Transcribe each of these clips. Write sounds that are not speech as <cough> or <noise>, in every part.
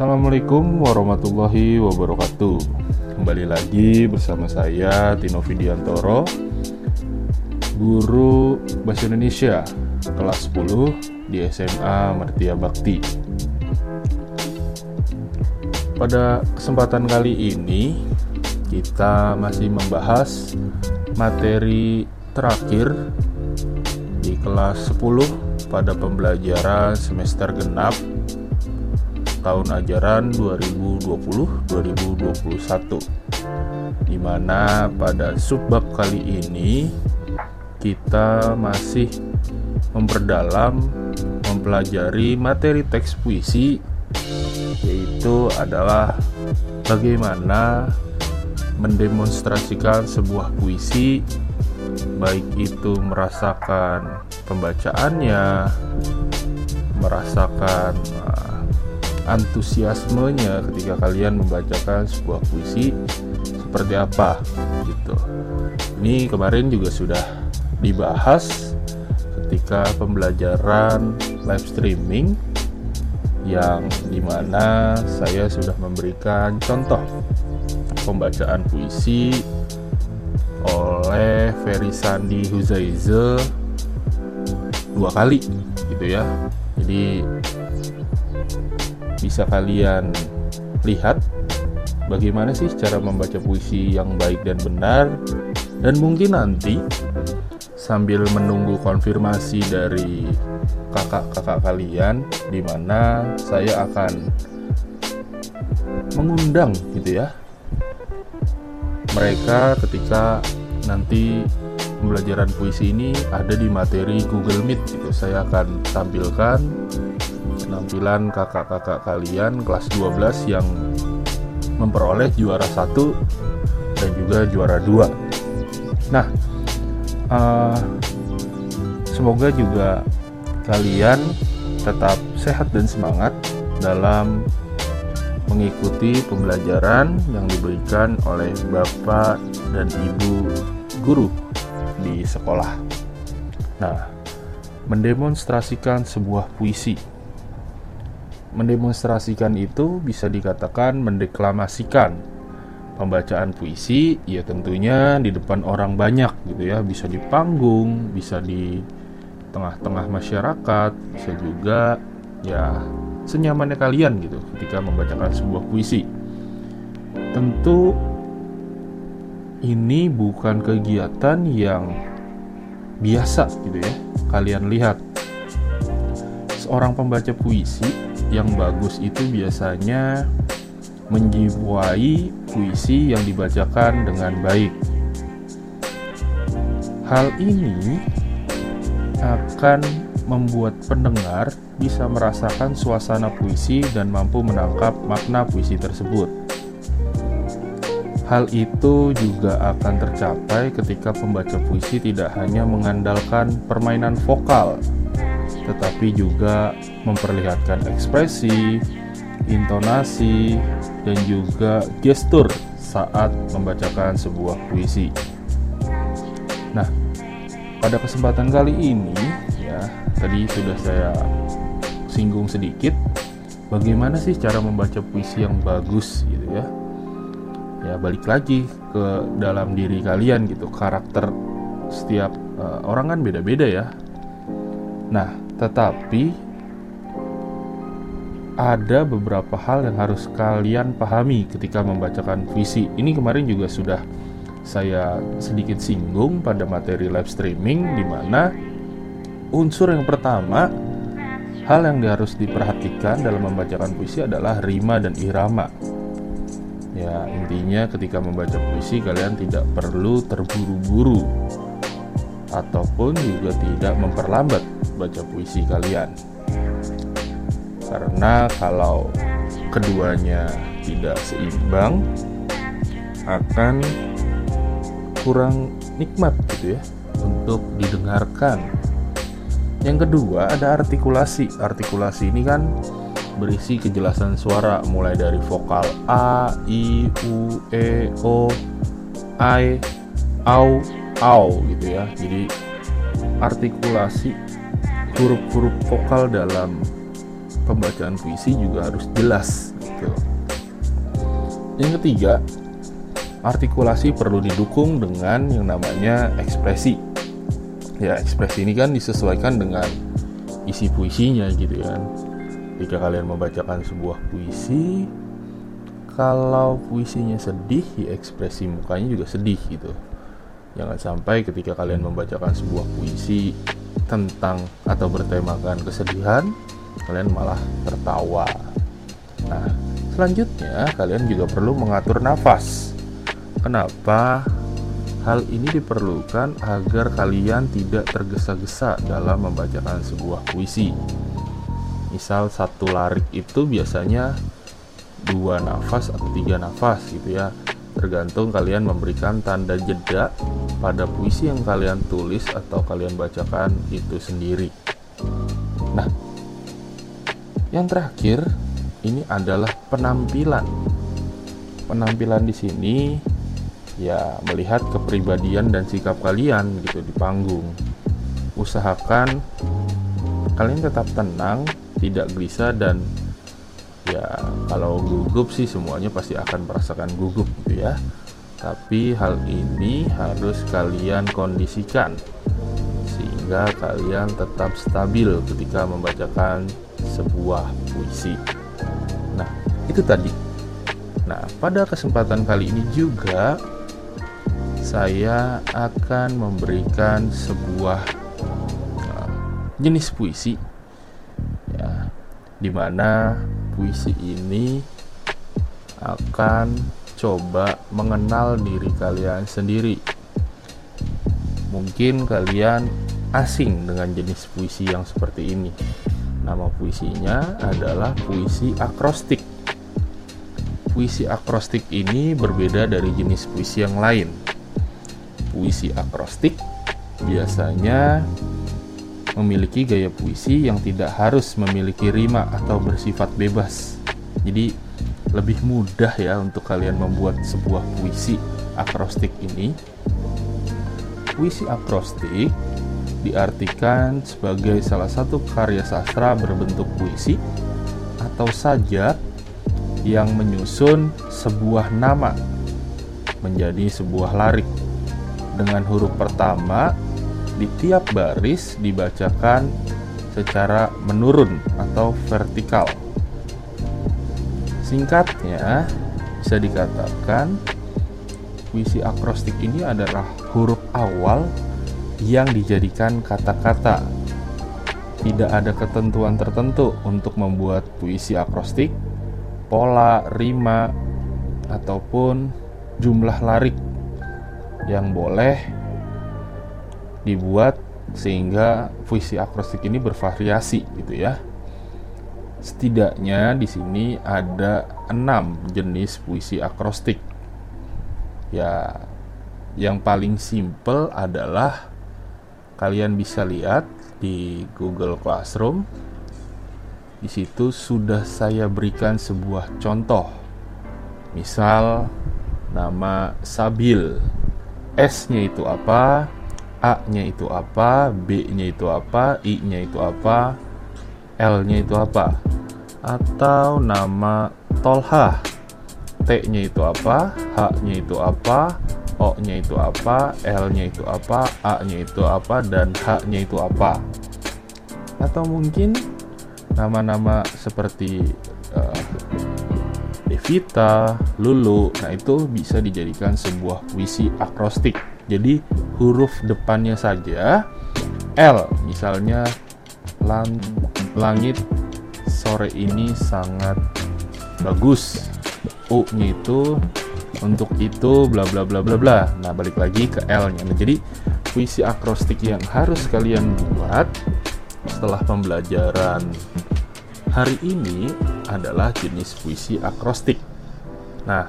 Assalamualaikum warahmatullahi wabarakatuh. Kembali lagi bersama saya Tino Vidiantoro Guru Bahasa Indonesia kelas 10 di SMA Mertia Bakti. Pada kesempatan kali ini kita masih membahas materi terakhir di kelas 10 pada pembelajaran semester genap tahun ajaran 2020-2021 di mana pada subbab kali ini kita masih memperdalam mempelajari materi teks puisi yaitu adalah bagaimana mendemonstrasikan sebuah puisi baik itu merasakan pembacaannya merasakan uh, antusiasmenya ketika kalian membacakan sebuah puisi seperti apa gitu. Ini kemarin juga sudah dibahas ketika pembelajaran live streaming yang di mana saya sudah memberikan contoh pembacaan puisi oleh Ferry Sandi Huzaize dua kali gitu ya. Jadi bisa kalian lihat bagaimana sih cara membaca puisi yang baik dan benar. Dan mungkin nanti sambil menunggu konfirmasi dari kakak-kakak kalian di mana saya akan mengundang gitu ya mereka ketika nanti pembelajaran puisi ini ada di materi Google Meet gitu. Saya akan tampilkan penampilan kakak-kakak kalian kelas 12 yang memperoleh juara satu dan juga juara dua. Nah, uh, semoga juga kalian tetap sehat dan semangat dalam mengikuti pembelajaran yang diberikan oleh bapak dan ibu guru di sekolah. Nah, mendemonstrasikan sebuah puisi mendemonstrasikan itu bisa dikatakan mendeklamasikan. Pembacaan puisi ya tentunya di depan orang banyak gitu ya. Bisa di panggung bisa di tengah-tengah masyarakat bisa juga ya senyamannya kalian gitu ketika membacakan sebuah puisi. Tentu ini bukan kegiatan yang biasa gitu ya. Kalian lihat seorang pembaca puisi yang bagus itu biasanya menjiwai puisi yang dibacakan dengan baik. Hal ini akan membuat pendengar bisa merasakan suasana puisi dan mampu menangkap makna puisi tersebut. Hal itu juga akan tercapai ketika pembaca puisi tidak hanya mengandalkan permainan vokal tetapi juga memperlihatkan ekspresi, intonasi, dan juga gestur saat membacakan sebuah puisi. Nah, pada kesempatan kali ini ya, tadi sudah saya singgung sedikit bagaimana sih cara membaca puisi yang bagus gitu ya. Ya, balik lagi ke dalam diri kalian gitu. Karakter setiap uh, orang kan beda-beda ya. Nah, tetapi ada beberapa hal yang harus kalian pahami ketika membacakan visi. Ini kemarin juga sudah saya sedikit singgung pada materi live streaming di mana unsur yang pertama hal yang harus diperhatikan dalam membacakan puisi adalah rima dan irama. Ya, intinya ketika membaca puisi kalian tidak perlu terburu-buru ataupun juga tidak memperlambat baca puisi kalian. Karena kalau keduanya tidak seimbang akan kurang nikmat gitu ya untuk didengarkan. Yang kedua ada artikulasi. Artikulasi ini kan berisi kejelasan suara mulai dari vokal a, i, u, e, o, i, au, au gitu ya. Jadi artikulasi huruf-huruf vokal dalam pembacaan puisi juga harus jelas gitu. Yang ketiga, artikulasi perlu didukung dengan yang namanya ekspresi. Ya, ekspresi ini kan disesuaikan dengan isi puisinya gitu kan. Jika kalian membacakan sebuah puisi, kalau puisinya sedih, ya ekspresi mukanya juga sedih gitu. Jangan sampai ketika kalian membacakan sebuah puisi tentang atau bertemakan kesedihan, kalian malah tertawa. Nah, selanjutnya kalian juga perlu mengatur nafas. Kenapa? Hal ini diperlukan agar kalian tidak tergesa-gesa dalam membacakan sebuah puisi. Misal satu larik itu biasanya dua nafas atau tiga nafas gitu ya tergantung kalian memberikan tanda jeda pada puisi yang kalian tulis atau kalian bacakan itu sendiri nah yang terakhir ini adalah penampilan. Penampilan di sini ya melihat kepribadian dan sikap kalian gitu di panggung. Usahakan kalian tetap tenang tidak gelisah dan ya kalau gugup sih semuanya pasti akan merasakan gugup gitu ya. Tapi hal ini harus kalian kondisikan sehingga kalian tetap stabil ketika membacakan sebuah puisi nah itu tadi nah pada kesempatan kali ini juga saya akan memberikan sebuah uh, jenis puisi ya di mana puisi ini akan coba mengenal diri kalian sendiri. Mungkin kalian asing dengan jenis puisi yang seperti ini. Nama puisinya adalah puisi akrostik. Puisi akrostik ini berbeda dari jenis puisi yang lain. Puisi akrostik biasanya memiliki gaya puisi yang tidak harus memiliki rima atau bersifat bebas. Jadi lebih mudah ya untuk kalian membuat sebuah puisi akrostik ini. Puisi akrostik diartikan sebagai salah satu karya sastra berbentuk puisi atau sajak yang menyusun sebuah nama menjadi sebuah larik dengan huruf pertama di tiap baris dibacakan secara menurun atau vertikal. Singkatnya, bisa dikatakan puisi akrostik ini adalah huruf awal yang dijadikan kata-kata. Tidak ada ketentuan tertentu untuk membuat puisi akrostik, pola, rima, ataupun jumlah larik yang boleh dibuat sehingga puisi akrostik ini bervariasi gitu ya. Setidaknya di sini ada enam jenis puisi akrostik. Ya, yang paling simple adalah kalian bisa lihat di Google Classroom. Di situ sudah saya berikan sebuah contoh. Misal nama Sabil. S-nya itu apa? A-nya itu apa, B-nya itu apa, I-nya itu apa, L-nya itu apa, atau nama Tolha, T-nya itu apa, H-nya itu apa, O-nya itu apa, L-nya itu apa, A-nya itu apa, dan H-nya itu apa. Atau mungkin nama-nama seperti uh, Devita, Lulu, nah itu bisa dijadikan sebuah puisi akrostik. Jadi huruf depannya saja L misalnya lang langit sore ini sangat bagus U-nya itu untuk itu bla bla bla bla bla. Nah balik lagi ke L-nya. Nah, jadi puisi akrostik yang harus kalian buat setelah pembelajaran hari ini adalah jenis puisi akrostik. Nah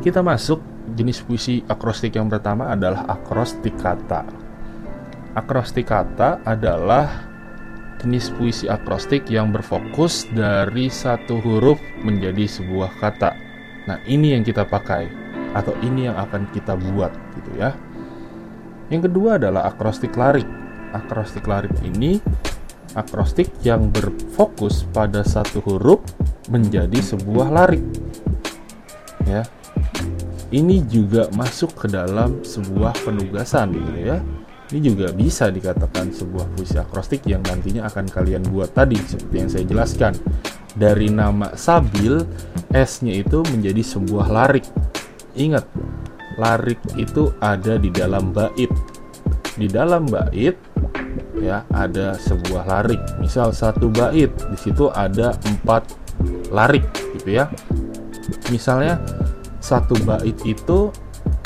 kita masuk. Jenis puisi akrostik yang pertama adalah akrostik kata. Akrostik kata adalah jenis puisi akrostik yang berfokus dari satu huruf menjadi sebuah kata. Nah, ini yang kita pakai atau ini yang akan kita buat gitu ya. Yang kedua adalah akrostik larik. Akrostik larik ini akrostik yang berfokus pada satu huruf menjadi sebuah larik. Ya. Ini juga masuk ke dalam sebuah penugasan gitu ya. Ini juga bisa dikatakan sebuah puisi akrostik yang nantinya akan kalian buat tadi seperti yang saya jelaskan. Dari nama Sabil, S-nya itu menjadi sebuah larik. Ingat, larik itu ada di dalam bait. Di dalam bait ya ada sebuah larik. Misal satu bait, di situ ada empat larik gitu ya. Misalnya satu bait itu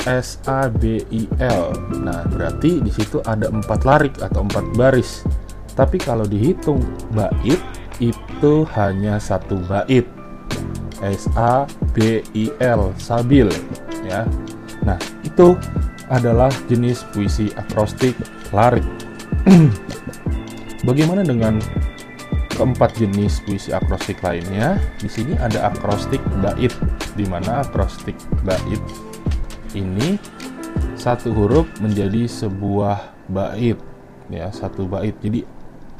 S A B I L. Nah, berarti di situ ada empat larik atau empat baris. Tapi kalau dihitung bait itu hanya satu bait. S A B I L sabil ya. Nah, itu adalah jenis puisi akrostik larik. <clears throat> Bagaimana dengan keempat jenis puisi akrostik lainnya? Di sini ada akrostik bait, di mana akrostik bait ini satu huruf menjadi sebuah bait, ya satu bait. Jadi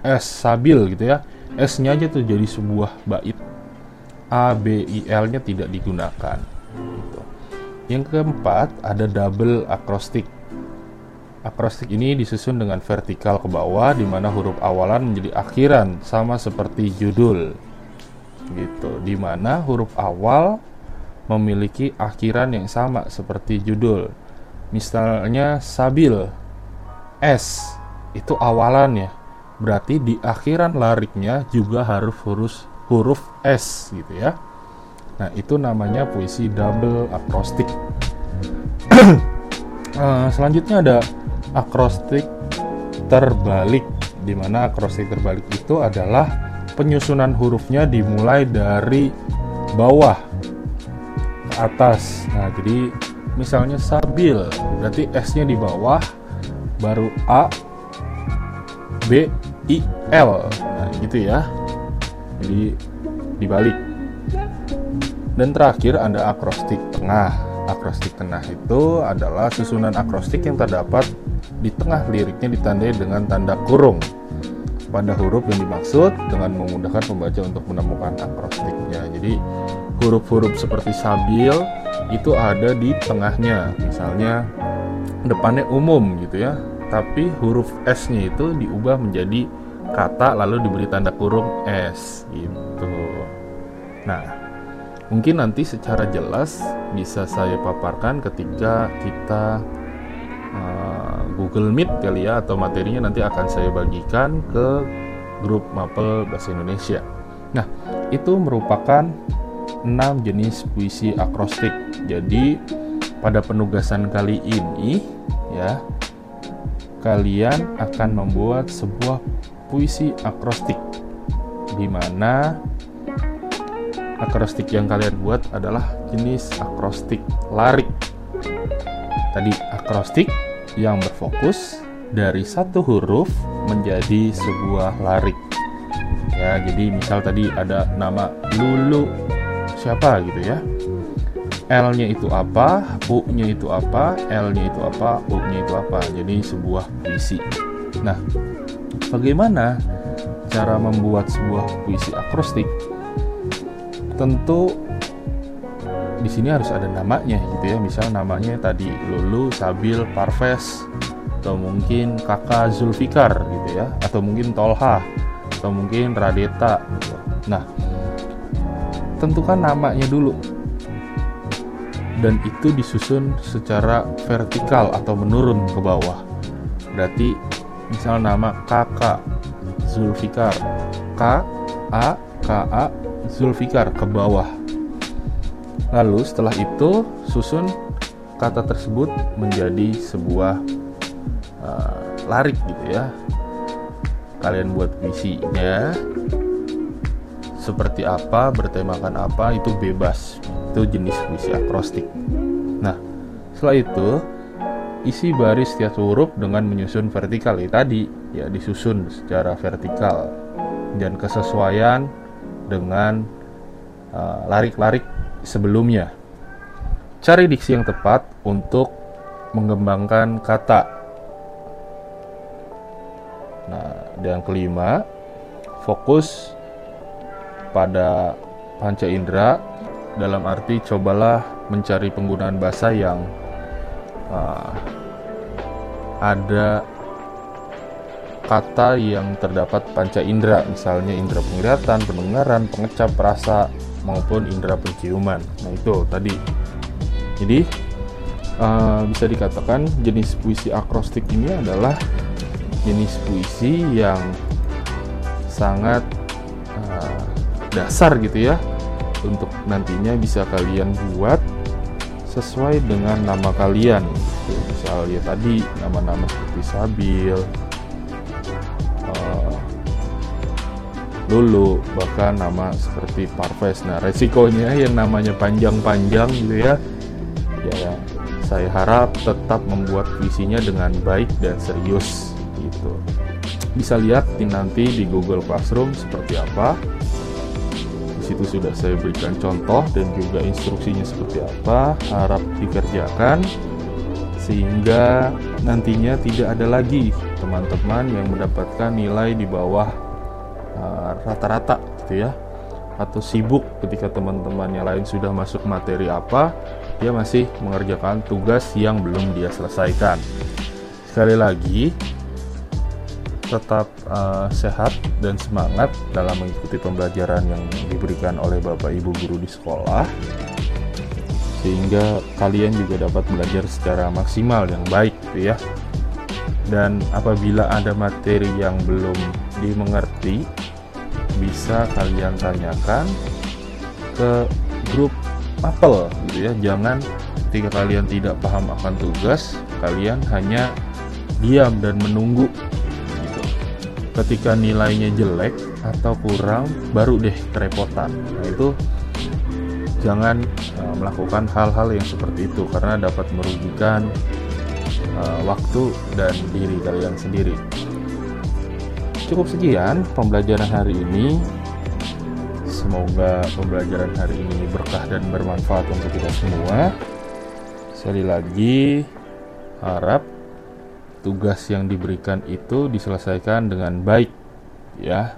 S sabil gitu ya, S-nya aja tuh jadi sebuah bait. A, B, I, L-nya tidak digunakan. Yang keempat ada double akrostik. Akrostik ini disusun dengan vertikal ke bawah di mana huruf awalan menjadi akhiran sama seperti judul. Gitu. Di mana huruf awal memiliki akhiran yang sama seperti judul. Misalnya sabil S itu awalannya. Berarti di akhiran lariknya juga harus huruf huruf S gitu ya. Nah, itu namanya puisi double akrostik. uh, <clears throat> selanjutnya ada akrostik terbalik di mana akrostik terbalik itu adalah penyusunan hurufnya dimulai dari bawah ke atas. Nah, jadi misalnya sabil, berarti S-nya di bawah baru A B I L. Nah, gitu ya. Jadi dibalik. Dan terakhir ada akrostik tengah. Akrostik tengah itu adalah susunan akrostik yang terdapat di tengah liriknya ditandai dengan tanda kurung pada huruf yang dimaksud dengan memudahkan pembaca untuk menemukan akrostiknya. Jadi huruf-huruf seperti sabil itu ada di tengahnya. Misalnya depannya umum gitu ya, tapi huruf S-nya itu diubah menjadi kata lalu diberi tanda kurung S gitu. Nah, Mungkin nanti secara jelas bisa saya paparkan ketika kita uh, Google Meet kali ya atau materinya nanti akan saya bagikan ke grup Mapel Bahasa Indonesia. Nah, itu merupakan enam jenis puisi akrostik. Jadi pada penugasan kali ini ya kalian akan membuat sebuah puisi akrostik di mana akrostik yang kalian buat adalah jenis akrostik larik. Tadi akrostik yang berfokus dari satu huruf menjadi sebuah larik. Ya, jadi misal tadi ada nama Lulu siapa gitu ya. L-nya itu apa, U-nya itu apa, L-nya itu apa, U-nya itu apa. Jadi sebuah puisi. Nah, bagaimana cara membuat sebuah puisi akrostik? Tentu di sini harus ada namanya gitu ya. Misal namanya tadi Lulu Sabil Parves atau mungkin kakak Zulfikar gitu ya. Atau mungkin Tolha atau mungkin Radeta gitu. nah tentukan namanya dulu. Dan itu disusun secara vertikal atau menurun ke bawah. Berarti misal nama kakak Zulfikar K A K A Zulfikar ke bawah. Lalu setelah itu susun kata tersebut menjadi sebuah uh, larik gitu ya. Kalian buat visinya seperti apa, bertemakan apa itu bebas. Itu jenis puisi akrostik. Nah, setelah itu isi baris setiap huruf dengan menyusun vertikal tadi ya disusun secara vertikal dan kesesuaian dengan uh, larik-larik sebelumnya. Cari diksi yang tepat untuk mengembangkan kata. Nah, dan kelima, fokus pada panca indera dalam arti cobalah mencari penggunaan bahasa yang uh, ada kata yang terdapat panca indera, misalnya indera penglihatan, pendengaran, pengecap, rasa, maupun indera penciuman. Nah itu tadi. Jadi uh, bisa dikatakan jenis puisi akrostik ini adalah jenis puisi yang sangat uh, dasar gitu ya untuk nantinya bisa kalian buat sesuai dengan nama kalian. Misalnya tadi nama-nama seperti Sabil, dulu bahkan nama seperti Parves. Nah resikonya yang namanya panjang-panjang gitu ya. Ya saya harap tetap membuat visinya dengan baik dan serius gitu. Bisa lihat nanti di Google Classroom seperti apa. Di situ sudah saya berikan contoh dan juga instruksinya seperti apa. Harap dikerjakan sehingga nantinya tidak ada lagi teman-teman yang mendapatkan nilai di bawah rata-rata gitu ya. Atau sibuk ketika teman-teman yang lain sudah masuk materi apa dia masih mengerjakan tugas yang belum dia selesaikan. Sekali lagi tetap uh, sehat dan semangat dalam mengikuti pembelajaran yang diberikan oleh Bapak Ibu guru di sekolah sehingga kalian juga dapat belajar secara maksimal yang baik gitu ya. Dan apabila ada materi yang belum dimengerti bisa kalian tanyakan ke grup apel gitu ya. Jangan ketika kalian tidak paham akan tugas kalian hanya diam dan menunggu gitu. Ketika nilainya jelek atau kurang baru deh kerepotan. Nah itu jangan uh, melakukan hal-hal yang seperti itu karena dapat merugikan uh, waktu dan diri kalian sendiri Cukup sekian pembelajaran hari ini. Semoga pembelajaran hari ini berkah dan bermanfaat untuk kita semua. Sekali lagi, harap tugas yang diberikan itu diselesaikan dengan baik, ya,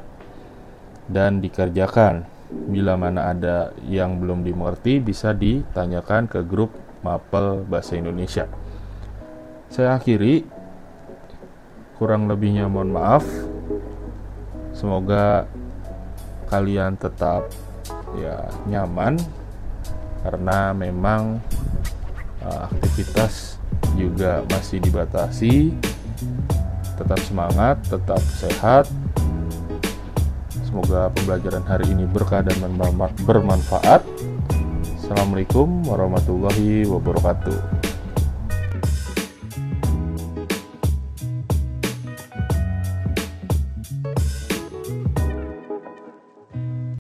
dan dikerjakan. Bila mana ada yang belum dimengerti, bisa ditanyakan ke grup Mapel Bahasa Indonesia. Saya akhiri, kurang lebihnya mohon maaf. Semoga kalian tetap ya nyaman karena memang uh, aktivitas juga masih dibatasi. Tetap semangat, tetap sehat. Semoga pembelajaran hari ini berkah dan bermanfaat. Assalamualaikum warahmatullahi wabarakatuh.